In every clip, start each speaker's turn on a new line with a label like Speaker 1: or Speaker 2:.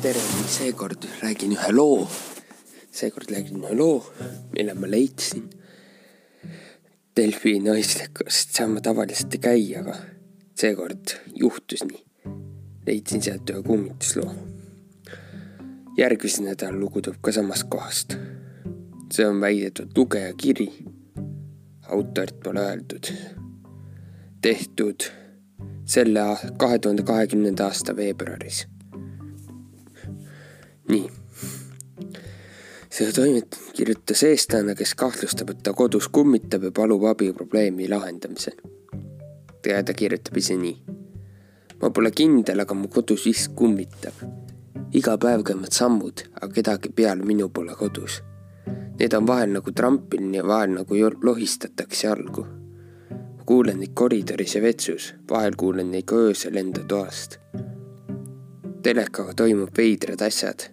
Speaker 1: tere, seekord räägin ühe loo. seekord räägin ühe loo, mille ma leidsin Delfi naistekast, seal ma tavaliselt ei käi, aga seekord juhtus nii. leidsin sealt ühe kummitusloo. järgmise nädala lugu tuleb ka samast kohast. see on väidetud lugeja kiri. autorit pole öeldud. tehtud selle kahe tuhande kahekümnenda aasta veebruaris nii. seda toimet kirjutas eestlane, kes kahtlustab, et ta kodus kummitab ja palub abi probleemi lahendamisel. ja ta kirjutab ise nii. ma pole kindel, aga mu kodus vist kummitab. iga päev käivad sammud, aga kedagi peale minu pole kodus. Need on vahel nagu trampiline ja vahel nagu lohistatakse jalgu. kuulen neid koridoris ja vetsus, vahel kuulen neid ka öösel enda toast telekaga toimub veidrad asjad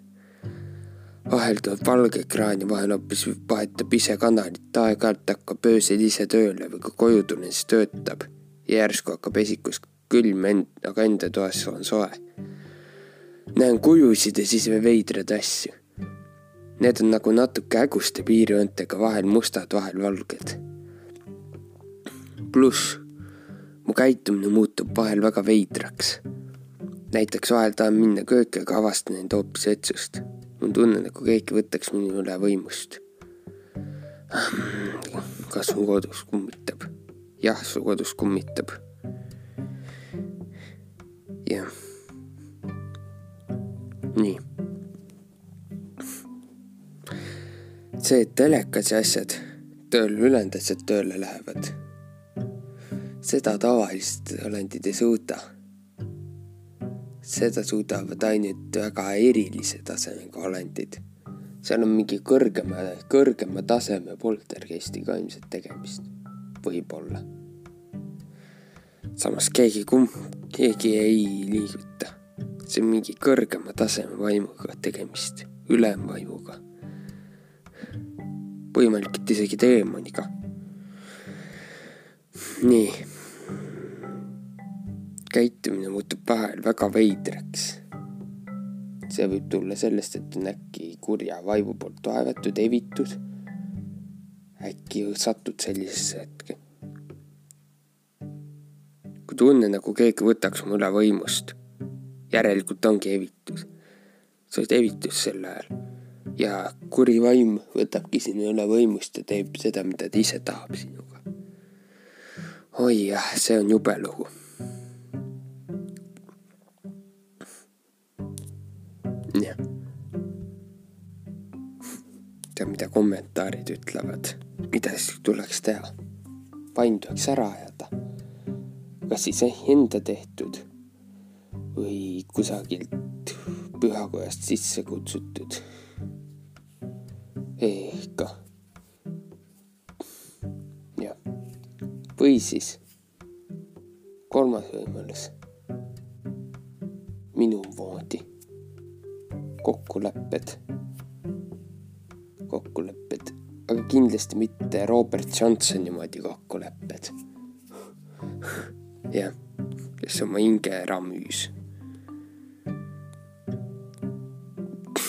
Speaker 1: vahel tuleb valge ekraan ja vahel hoopis vahetab ise kanalit, aeg-ajalt hakkab öösel ise tööle või kui koju tulen, siis töötab. järsku hakkab esikus külm end-, aga enda toas on soe. näen kujusid ja siis veel veidraid asju. Need on nagu natuke häguste piirjoontega, vahel mustad, vahel valged. pluss mu käitumine muutub vahel väga veidraks. näiteks vahel tahan minna kööki, aga avastan end hoopis vetsust mul tunne, nagu keegi võtaks minu üle võimust. kas mu kodus kummitab? jah, su kodus kummitab. jah. nii. see, telekas ja asjad tööl, ülejäänud asjad tööle lähevad, seda tavalist olendid ei suuda seda suudavad ainult väga erilise tasemega olendid. seal on mingi kõrgema, kõrgema taseme poltergeistiga ilmselt tegemist, võib-olla. samas keegi kumb, keegi ei liiguta. see on mingi kõrgema taseme vaimuga tegemist, ülemvaimuga. võimalik, et isegi teemaniga. nii käitumine muutub vahel väga veidraks. see võib tulla sellest, et on äkki kurja vaimu poolt vaevatud, evitud. äkki satud sellisesse hetke. kui tunne, nagu keegi võtaks mu üle võimust, järelikult ongi evitus. sa oled evitus sel ajal ja kuri vaim võtabki sinu üle võimust ja teeb seda, mida ta ise tahab sinuga. oi jah, see on jube lugu mida kommentaarid ütlevad, mida siis tuleks teha? vaim tuleks ära ajada. kas siis enda tehtud või kusagilt pühakojast sisse kutsutud. ehk jah, või siis kolmas võimalus minu moodi kokkulepped, kokkulepped, aga kindlasti mitte Robert Johnsoni moodi kokkulepped. jah, kes oma hinge ära müüs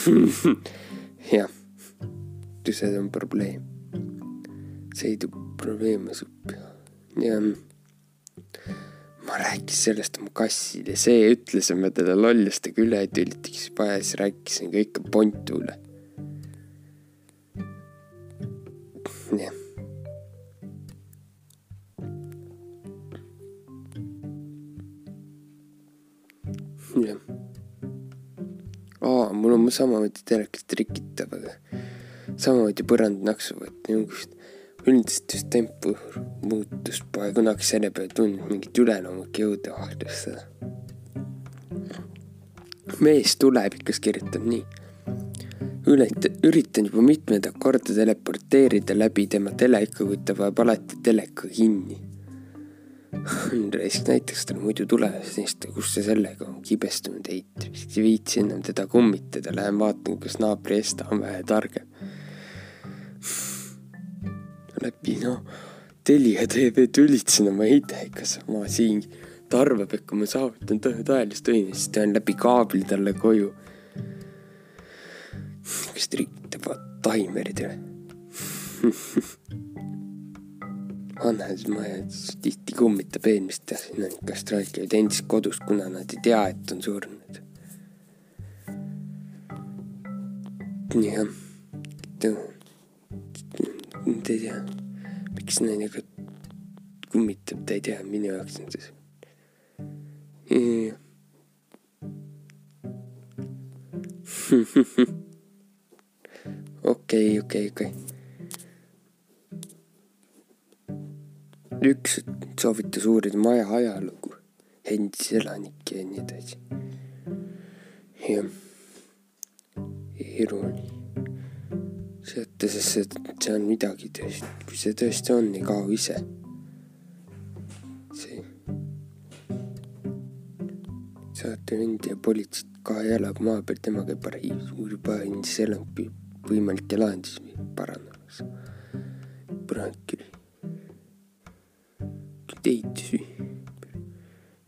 Speaker 1: jah, see on probleem. see ei too probleeme suppi. jah ma rääkisin sellest oma kassile, see ütles, et ma teda lollustega üle tülitaks, siis rääkisin kõike Pontule. Jah. jah. aa, mul on samamoodi telekas trikitav, aga samamoodi põrandnaksu, et niisugust üldist just tempo muutust pole kunagi selle peale tundnud mingit üleloomulikku jõudu vaheldustada. mees tulevikus kirjutab nii. Ületa-, üritan juba mitmendat korda teleporteerida läbi tema teleka, kuid ta paneb alati teleka kinni. raisk näiteks tal muidu tulemas, siis ta, kus see sellega on kibestunud eit, ei viitsi enam teda kummitada, lähen vaatan, kas naabri Esta on vähe targem läbi, no Telia tv tülitsen oma heidekas oma siin. ta arvab, et kui ma saavutan tõelist õnne, siis teen läbi kaabli talle koju. Kas trikitab taimerid või vanemad majad tihti kummitab eelmist ja siin on ikka straikijaid endist kodus, kuna nad ei tea, et on surnud. jah, ta, ta ei tea, miks ka kummitab, ta ei tea, minu jaoks on see. okei, okei, okei üks soovitas uurida maja ajalugu, endisi elanikke ja nii edasi. jah, irooni. sealt, sest see, see on midagi tõesti, kui see tõesti on, ei kao ise. see. saatevend ja politseid ka ei ela maa peal, tema käib arhiivis, uurib endise elanike võimalikke lahendusi paranemas. Brandkiri ehitusi.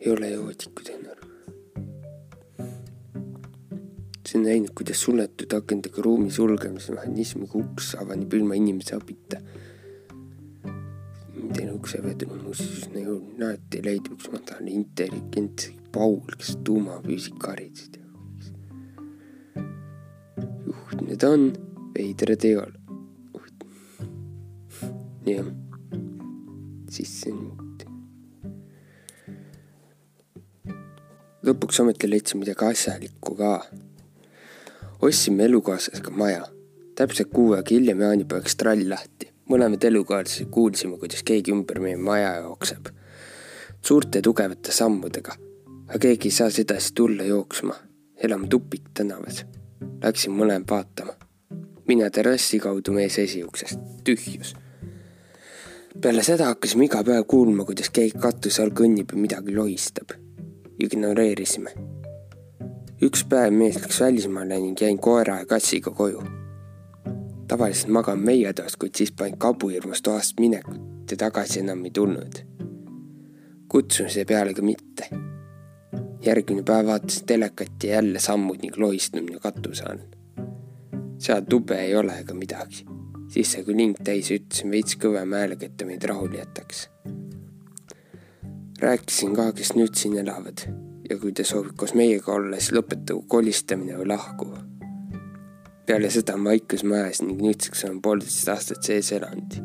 Speaker 1: ei ole joodikud enam. see on näinud, kuidas suletud akendega ruumi sulgemise mehhanismiga uks avaneb ilma inimese abita. teine uksevedru on muuseas jõuline, alati leidub üks madal intelligentse Paul, kes tuumafüüsika harisid. Need on, veidrad ei ole. jah, siis on lõpuks ometi leidsin midagi asjalikku ka. ostsime elukaaslasega maja. täpselt kuu aega hiljem jaanipäevaks trall lahti. mõlemad elukaaslased kuulsime, kuidas keegi ümber meie maja jookseb. suurte tugevate sammudega. aga keegi ei saa sedasi tulla jooksma. elame tupiktänavas. Läksin mõlema vaatama. mina terrassi kaudu mees esiuksest, tühjus peale seda hakkasime iga päev kuulma, kuidas keegi katuse all kõnnib ja midagi lohistab ignoreerisime. üks päev mees läks välismaale ning jäin koera ja kassiga koju. tavaliselt magan meie toas, kuid siis panin kabuhirmust toast minekut ja tagasi enam ei tulnud. kutsumise peale ka mitte. Järgmine päev vaatasin telekat ja jälle sammud ning lohistamine katuse all. seal tube ei ole ega midagi. siis sai kui ling täis ja ütlesin veits kõvema häälega, et ta meid rahule jätaks rääkisin ka, kes nüüd siin elavad ja kui te soovite koos meiega olla, siis lõpetagu kolistamine või lahkugu. peale seda on vaikus majas ning nüüdseks olen poolteist aastat sees elanud.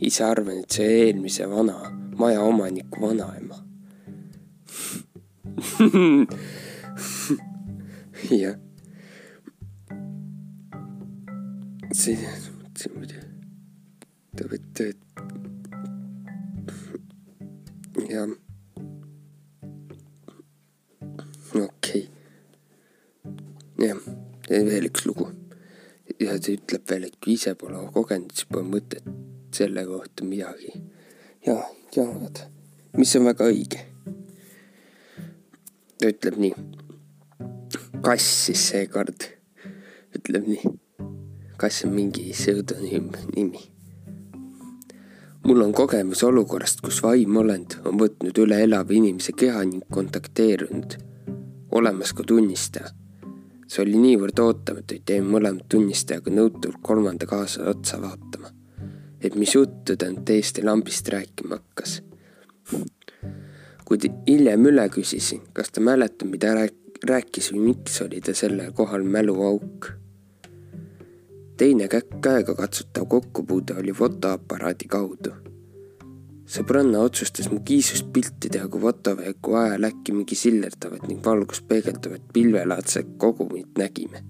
Speaker 1: ise arvan, et see eelmise vana maja omaniku vanaema. Jah. see, see muidu, te võite jah. okei okay.. jah, veel üks lugu. ja ta ütleb veel, et kui ise pole kogenud, siis pole mõtet selle kohta midagi. ja, jagada, mis on väga õige. Ütleb nii. kass siis seekord ütleb nii. kass on mingi pseudonüüm nimi mul on kogemus olukorrast, kus vaimolend on võtnud üle elava inimese keha ning kontakteerunud. olemas ka tunnistaja. see oli niivõrd ootamatu, et jäin mõlemad tunnistajaga nõutult kolmanda kaasa otsa vaatama. et mis juttu ta nüüd teiste lambist rääkima hakkas. Kui hiljem üle küsisin, kas ta mäletab, mida rääkis või miks oli ta sellel kohal mäluauk teine käega katsutav kokkupuude oli fotoaparaadi kaudu. sõbranna otsustas mu kiisust pilti teha, kui fotoveeku ajal äkki mingi sillerdavat ning valgust peegeldavat pilvelaadset kogumit nägime.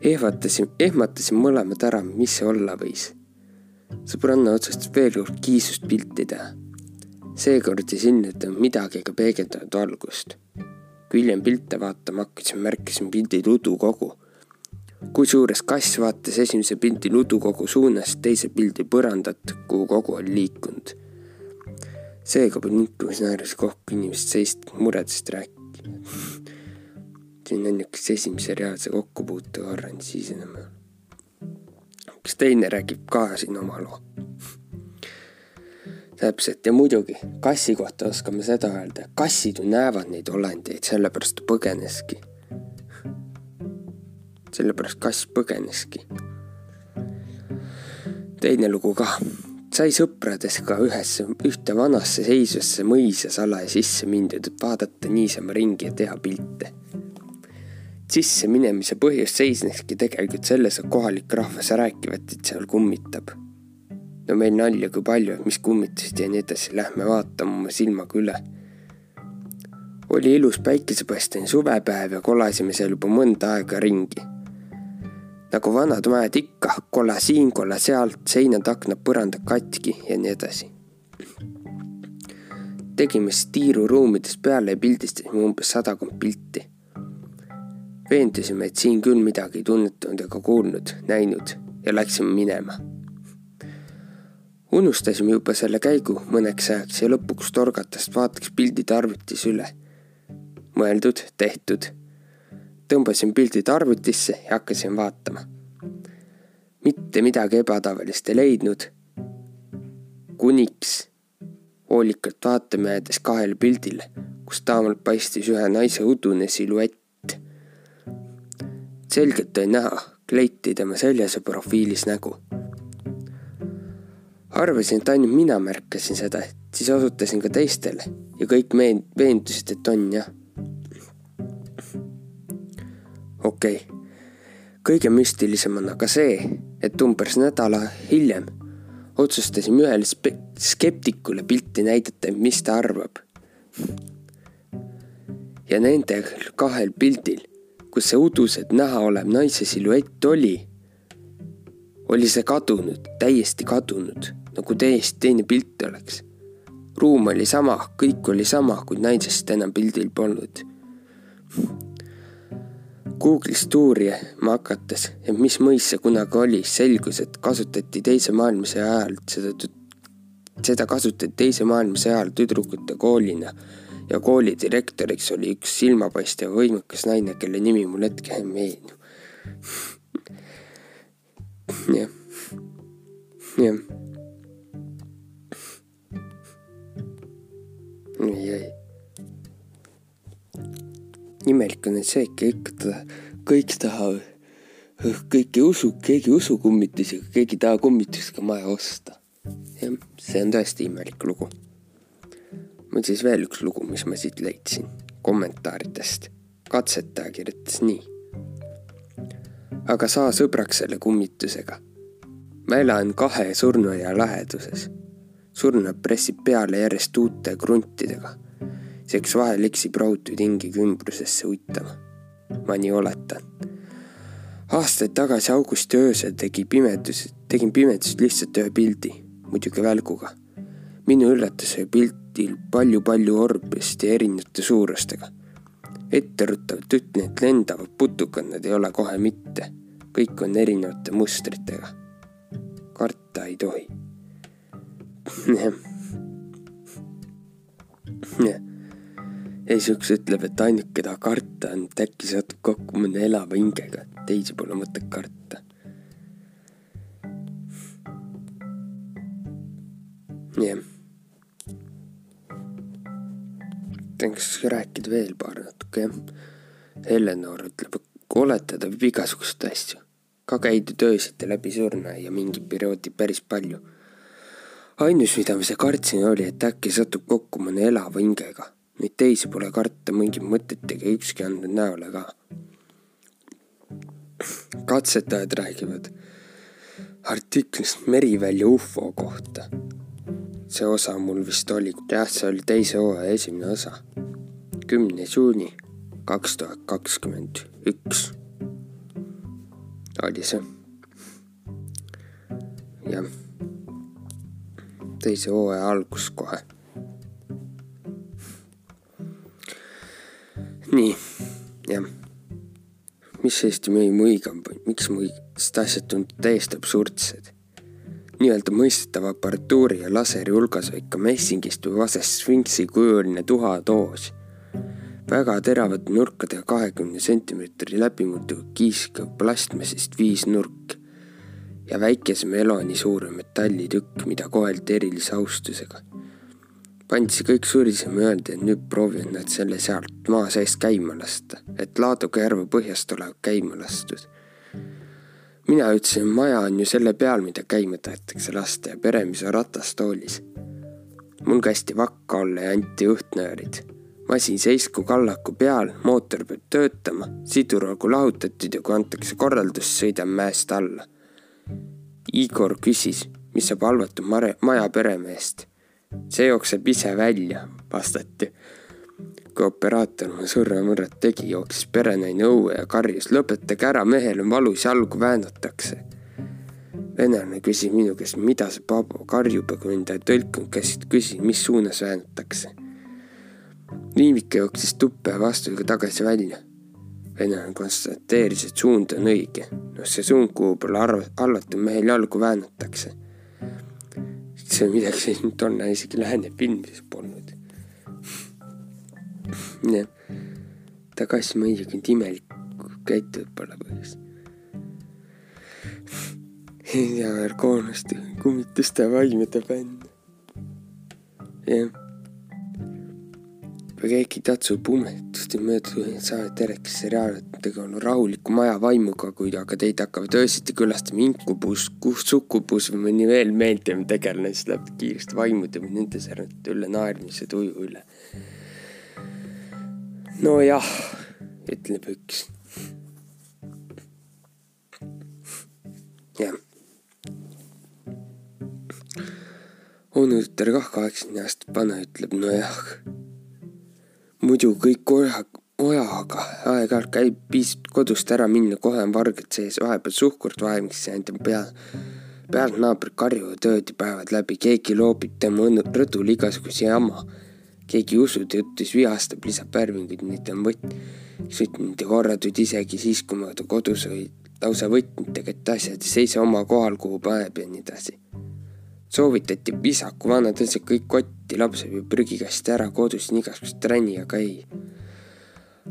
Speaker 1: ehvatasin, ehmatasin mõlemad ära, mis see olla võis. sõbranna otsustas veel kord kiisust pilti teha. Seekord ei silmutanud midagi ega peegeldanud valgust. kui hiljem pilte vaatama hakkasin, märkasin pildil udukogu kusjuures kass vaatas esimese pildi nudukogu suunas, teise pildi põrandat, kuhu kogu oli liikunud. seega peab nukkumis naeras kokku inimest seist muredest rääkima. siin on niisugust esimese reaalse kokkupuute korra, siis enam. kas teine räägib ka siin oma loo? Täpselt ja muidugi kassi kohta oskame seda öelda, kassid ju näevad neid olendeid, sellepärast ta põgeneski sellepärast kass põgeneski. teine lugu ka. sai sõpradega ühesse, ühte vanasse seisvasse mõisa salaja sisse mindud, et vaadata niisama ringi ja teha pilte. sisse minemise põhjus seisneski tegelikult selles, et kohalik rahvas räägivad, et seal kummitab. No meil nalja kui palju, mis kummitasid ja nii edasi, lähme vaatame oma silmaga üle oli ilus päikesepaistene suvepäev ja kolasime seal juba mõnda aega ringi. nagu vanad majad ikka, kolla siin, kolla sealt, seinad, aknad, põrandad katki ja nii edasi. tegime siis tiiru ruumides peale ja pildistasime umbes sadakond pilti. veendusime, et siin küll midagi ei tunnetanud ega kuulnud, näinud ja läksime minema unustasime juba selle käigu mõneks ajaks ja lõpuks torgatast vaataks pildid arvutis üle mõeldud, tehtud. tõmbasin pildid arvutisse ja hakkasin vaatama. mitte midagi ebatavalist ei leidnud. kuniks hoolikalt vaatama jäädes kahele pildile, kus taamalt paistis ühe naise udune siluett. selgelt oli näha kleiti tema seljas ja profiilis nägu. Arvasin, et ainult mina märkasin seda, siis osutasin ka teistele ja kõik veendusid, et on jah okei okay., kõige müstilisem on aga see, et umbes nädala hiljem otsustasime ühele skeptikule pilti näidata, mis ta arvab. ja nendel kahel pildil, kus see uduselt näha olev naise siluett oli, oli see kadunud, täiesti kadunud, nagu täiesti teine pilt oleks. ruum oli sama, kõik oli sama, kuid naisest enam pildil polnud Google'ist uurima hakates, et mis mõis see kunagi oli, selgus, et kasutati teise maailmasõja ajal seda, seda kasutati teise maailmasõja ajal tüdrukute koolina ja kooli direktoriks oli üks silmapaistev võimekas naine, kelle nimi mul hetkel ei meenu. jah, jah. Ei imelik on, et see ikka, kõik tahavad, kõik ei usu, keegi ei usu kummitusi, aga keegi ei taha kummitust ka maja osta. jah, see on tõesti imelik lugu. mul siis veel üks lugu, mis ma siit leidsin kommentaaridest. katsetaja kirjutas nii. aga saa sõbraks selle kummitusega. ma elan kahe surnuaia läheduses. Surnuaed pressib peale järjest uute kruntidega seks vahel eksib raudtee tingiga ümbrusesse uitama. ma nii oletan. aastaid tagasi augusti öösel tegi pimedus, tegin pimedusest lihtsalt ühe pildi, muidugi välguga. minu üllatus oli pildil palju-palju orbist ja erinevate suurustega. etteruttavalt ütlen, et lendavad putukad nad ei ole kohe mitte. kõik on erinevate mustritega. karta ei tohi. Jah. jah ja siis üks ütleb, et ainuke, keda karta on, et äkki satub kokku mõne elava hingega, teisi pole mõtet karta. jah. tahaks rääkida veel paar natuke, jah. Eleanor ütleb, oletada võib igasuguseid asju. ka käidud öösiti läbi surnuaia mingi perioodi päris palju. Ainus, mida ma kartsin, oli, et äkki satub kokku mõne elava hingega Neid teisi pole karta mingit mõtet ega ükski andnud näole ka. katsetajad räägivad artiklist Merivälja ufo kohta. see osa mul vist oli, jah, see oli teise hooaja esimene osa. kümnes juuni kaks tuhat kakskümmend üks oli see. jah, teise hooaja algus kohe nii, jah. mis Eesti mõimu õigem või miks mu õigest asjad tunduvad täiesti absurdsed? nii-öelda mõistetava aparatuuri ja laseri hulgas vaid ka messingist või vasest sfinksi kujuline tuhatoos. väga teravate nurkadega kahekümne sentimeetri läbimurduga kiiskav plastmassist viisnurk ja väikese meloni suure metallitükk, mida koheldi erilise austusega pandi kõik surisema öeldi, et nüüd proovivad nad selle sealt maa seest käima lasta, et Laaduga järve põhjast olevat käima lastud. mina ütlesin, maja on ju selle peal, mida käima tahetakse lasta ja pere, mis on ratastoolis. mul kästi vakka olla ja anti õhtnöörid. masin seisku kallaku peal, mootor peab töötama, sidur olgu lahutatud ja kui antakse korraldus, sõidan mäest alla. Igor küsis, mis saab halvatud maja peremehest. see jookseb ise välja, vastati kui operaator oma sõrmemõrret tegi, jooksis perenaine õue ja karjus, lõpetage ära, mehel on valus, jalgu väänatakse. venelane küsis minu käest, mida see Pabo karjub ja kui mind ei tõlkinud, käisid, küsisin, mis suunas väänatakse. Liivike jooksis tuppa ja vastuga tagasi välja. Venelane konstateeris, et suund on õige. noh, see suund, kuhu poole arv-, arvata mehel jalgu väänatakse. see midagi sellist, tollal isegi lääne filmides polnud jah, tagasi muidugi imelik käitunud pole põhjust. ja veel koonast kummituste vaimede bänd. jah. Keegi tatsub umetust ja mööda saavad telekas seriaal, et tegu on rahuliku maja vaimuga, kuid aga teid hakkavad öösiti külastama inkubus, sukkubus või mõni veel meeldivam tegelane, siis läheb kiiresti vaimude või nende särnate üle naermise tuju üle nojah, ütleb üks. jah. onutütar kah kaheksakümne aastat vana ütleb nojah. Muidu kõik oja, ojaga aeg-ajalt käib, piisab kodust ära minna, kohe on vargad sees, vahepeal suhkurt vaevaks jäänud ja pea, pealt naabrid karjuvad ööd ja päevad läbi, keegi loobib tema rõdul igasuguse jama keegi ei usu, ta ütles vihastab, lisab värvinguid, neid on võt-, sõitnud ja korratud isegi siis, kui ma ta kodus olin, lausa võtnitega, et asjad ei seisa oma kohal, kuhu paneb ja nii edasi. Soovitati visaku vanad asjad kõik kotti, laps viib prügikasti ära kodus nii igasugust tränni, aga ei.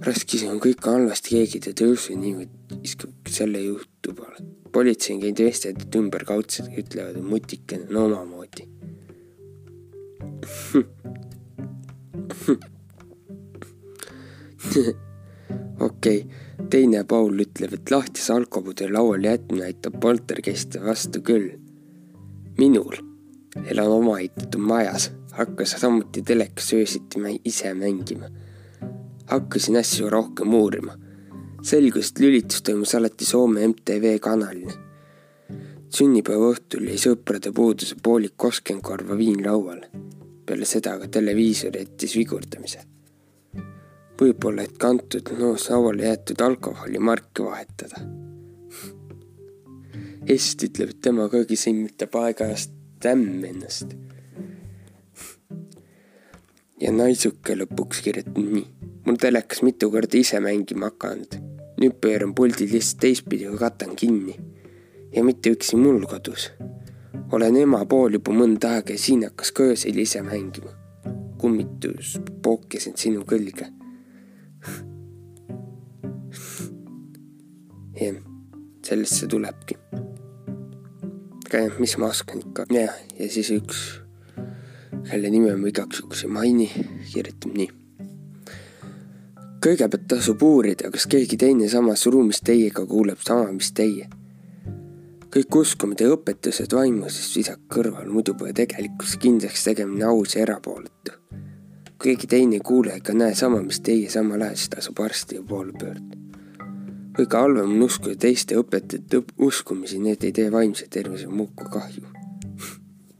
Speaker 1: raske see on kõik halvasti, keegi teda ei usu, niimoodi viskab selle juhtu poole. politsei on käinud vestelnud ümberkaudselt, ütlevad, et mutikene on omamoodi okei okay., teine Paul ütleb, et lahtise alkoholi lauale jätmine aitab poltergeiste vastu küll. minul, elan omaehitatud majas, hakkas samuti telekas öösiti ise mängima. hakkasin asju rohkem uurima. selgus, et lülitus toimus alati Soome MTV kanalil. sünnipäeva õhtul jäi sõprade puuduse poolik koskenkorva viin lauale peale seda aga televiisor jättis vigurdamise. võib-olla, et kantud noos lauale jäetud alkoholi marki vahetada. Est ütleb, et tema kõigi simmitab aeg-ajast tämm ennast. ja naisuke lõpuks kirjutab nii. mul telekas mitu korda ise mängima hakanud. nüüd pööran puldi lihtsalt teistpidi, kui katan kinni. ja mitte üksi mul kodus olen ema pool juba mõnda aega ja siin hakkas ka öösel ise mängima. kummitus pookis end sinu kõlge. jah, sellest see tulebki. Jah, mis ma oskan ikka, jah, ja siis üks, kelle nime ma igaks juhuks ei maini, kirjutab nii kõigepealt tasub uurida, kas keegi teine samas ruumis teiega kuuleb sama, mis teie kõik uskumid ja õpetused vaimusest visake kõrval, muidu pole tegelikkus kindlaks tegemine aus ja erapooletu. kui keegi teine ei kuule ega näe sama, mis teie samal ajal, siis tasub arsti poole pöörduda. Kõige halvem on uskuda teiste õpetajate uskumisi, need ei tee vaimse tervise muka kahju.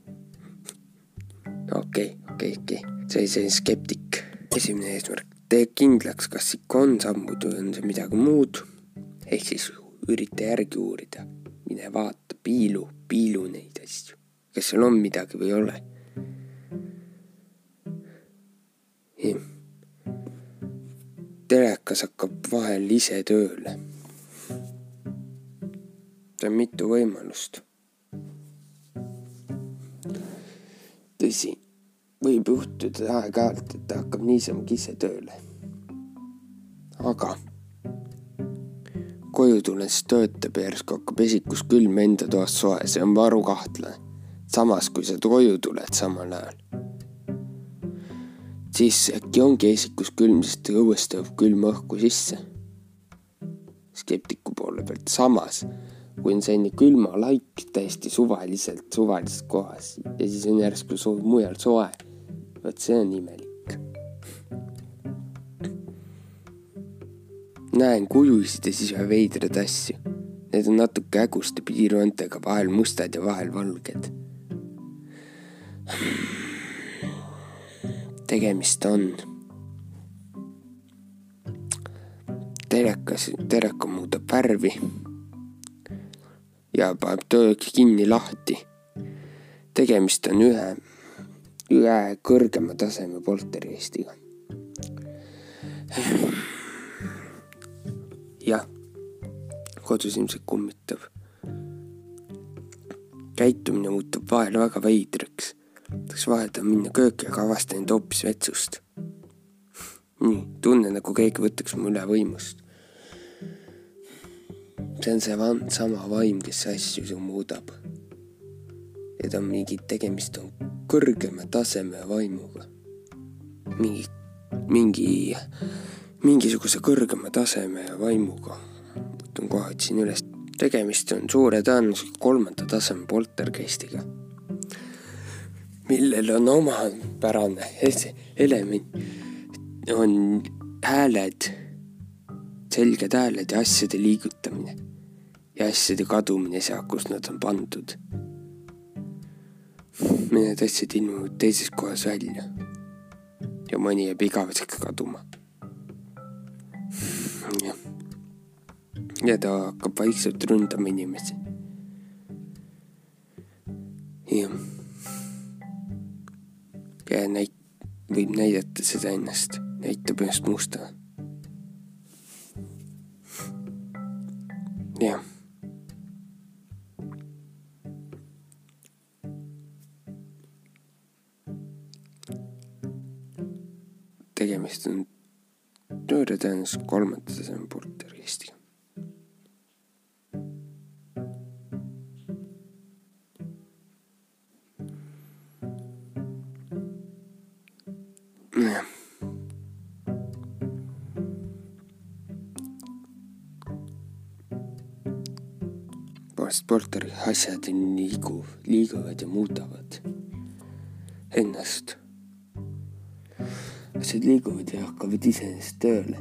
Speaker 1: okei, okei, okei, see selline skeptik. esimene eesmärk, tee kindlaks, kas ikka on sammud või on see midagi muud. ehk siis ürita järgi uurida mine vaata, piilu, piilu neid asju, kas seal on midagi või ei ole. Telekas hakkab vahel ise tööle. see on mitu võimalust. tõsi, võib juhtuda aeg-ajalt, et ta hakkab niisamagi ise tööle. aga koju tulles töötab ja järsku hakkab esikus külm enda toas soe, see on varu kahtlane. samas, kui sa koju tuled samal ajal, siis äkki ongi esikus külm, sest õuest tõob külma õhku sisse. skeptiku poole pealt, samas kui on selline külmalaik täiesti suvaliselt, suvalises kohas ja siis on järsku soo-, mujal soe. vot see on imelik. näen kujusid ja siis ühe veidraid asju. Need on natuke häguste piirjoontega, vahel mustad ja vahel valged. Tegemist on telekas, teleka muudab värvi ja paneb töö kinni lahti. tegemist on ühe, ühe kõrgema taseme poltergeistiga. jah, kodus ilmselt kummitab. käitumine muutub vahel väga veidraks. Tahaks vahepeal minna kööki, aga avastan end hoopis vetsust. nii, tunnen nagu keegi võtaks mu üle võimust see on see van-, sama vaim, kes asju su muudab. ja ta on mingi, tegemist on kõrgema taseme vaimuga. mingi, mingi, mingisuguse kõrgema taseme vaimuga. võtan kohe, otsin üles. tegemist on suure tõenäosusega kolmanda taseme poltergeistiga, millel on omapärane element, on hääled selged hääled ja asjade liigutamine ja asjade kadumine sealt, kus nad on pandud. Need asjad ilmuvad teises kohas välja. ja mõni jääb igaveseks kaduma. jah. ja ta hakkab vaikselt ründama inimesi. jah. Ja näit-, võib näidata seda ennast, näitab ennast musta. jah tegemist on tõenäosusega kolmanda taseme poltergeistiga. Polteri asjad liiguv, liiguvad ja muudavad ennast asjad liiguvad ja hakkavad iseenesest tööle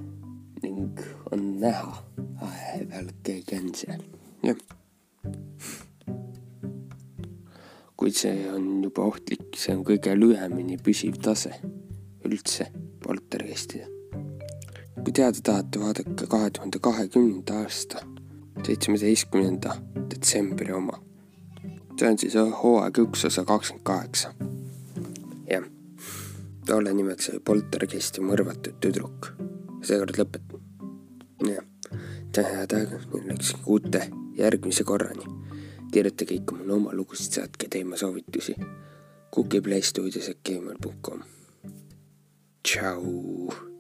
Speaker 1: ning on näha vahepeal keegi on seal, jah. kuid see on juba ohtlik, see on kõige lühemini püsiv tase üldse poltergeistide. kui teada tahate, vaadake kahe tuhande kahekümnenda aasta seitsmeteistkümnenda detsembri oma. see on siis hooaeg üks osa kakskümmend kaheksa. jah tolle nimeks oli poltergeisti mõrvatud tüdruk. seekord lõpetan. jah, nüüd läks uute järgmise korrani. kirjutage ikka mulle oma lugusid, saatke teemasoovitusi. Kukiplay stuudios at gmail.com. tšau.